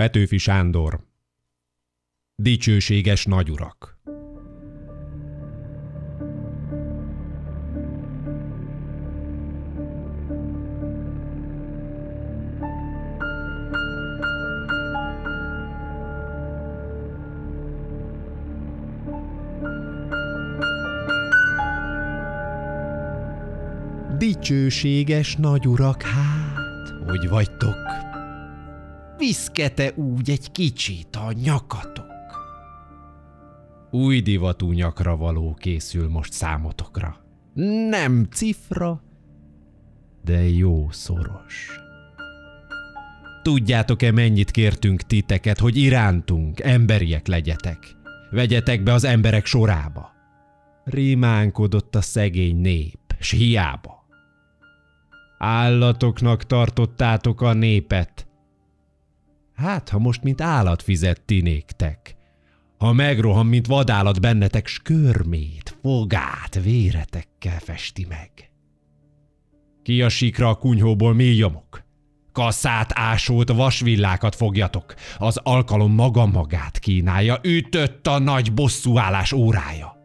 Petőfi Sándor Dicsőséges nagyurak Dicsőséges nagyurak, hát, hogy vagytok? Viszkete úgy egy kicsit a nyakatok. Új divatú nyakra való készül most számotokra. Nem cifra, de jó szoros. Tudjátok-e, mennyit kértünk titeket, hogy irántunk emberiek legyetek? Vegyetek be az emberek sorába. Rímánkodott a szegény nép, s hiába. Állatoknak tartottátok a népet. Hát, ha most mint állat fizetti néktek. Ha megroham, mint vadállat bennetek, s körmét, fogát, véretekkel festi meg. Ki a sikra a kunyhóból mély? Kasszát ásót vasvillákat fogjatok, az alkalom maga magát kínálja, ütött a nagy bosszúállás órája.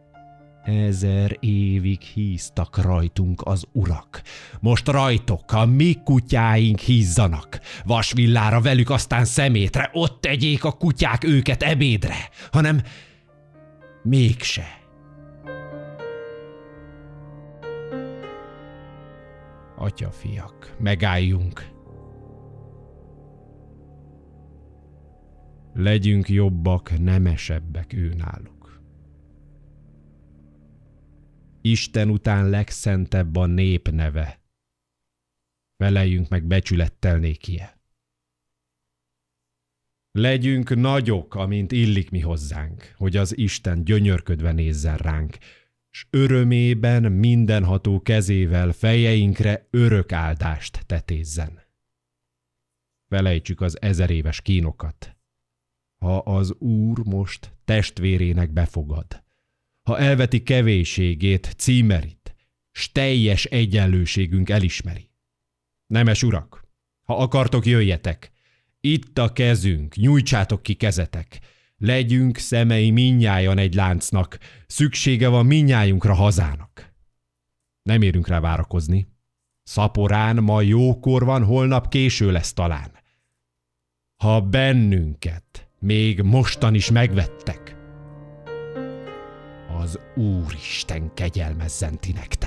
Ezer évig híztak rajtunk az urak. Most rajtok a mi kutyáink hízzanak. Vasvillára velük aztán szemétre, ott tegyék a kutyák őket ebédre, hanem mégse. Atyafiak, megálljunk. Legyünk jobbak, nemesebbek őnáluk. Isten után legszentebb a nép neve. Feleljünk meg becsülettel nékie. Legyünk nagyok, amint illik mi hozzánk, hogy az Isten gyönyörködve nézzen ránk, s örömében mindenható kezével fejeinkre örök áldást tetézzen. Felejtsük az ezer éves kínokat. Ha az Úr most testvérének befogad, ha elveti kevésségét, címerit, s teljes egyenlőségünk elismeri. Nemes urak, ha akartok, jöjjetek. Itt a kezünk, nyújtsátok ki kezetek. Legyünk szemei minnyájan egy láncnak, szüksége van minnyájunkra hazának. Nem érünk rá várakozni. Szaporán ma jókor van, holnap késő lesz talán. Ha bennünket még mostan is megvettek, az Úristen kegyelmezzen ti nektek.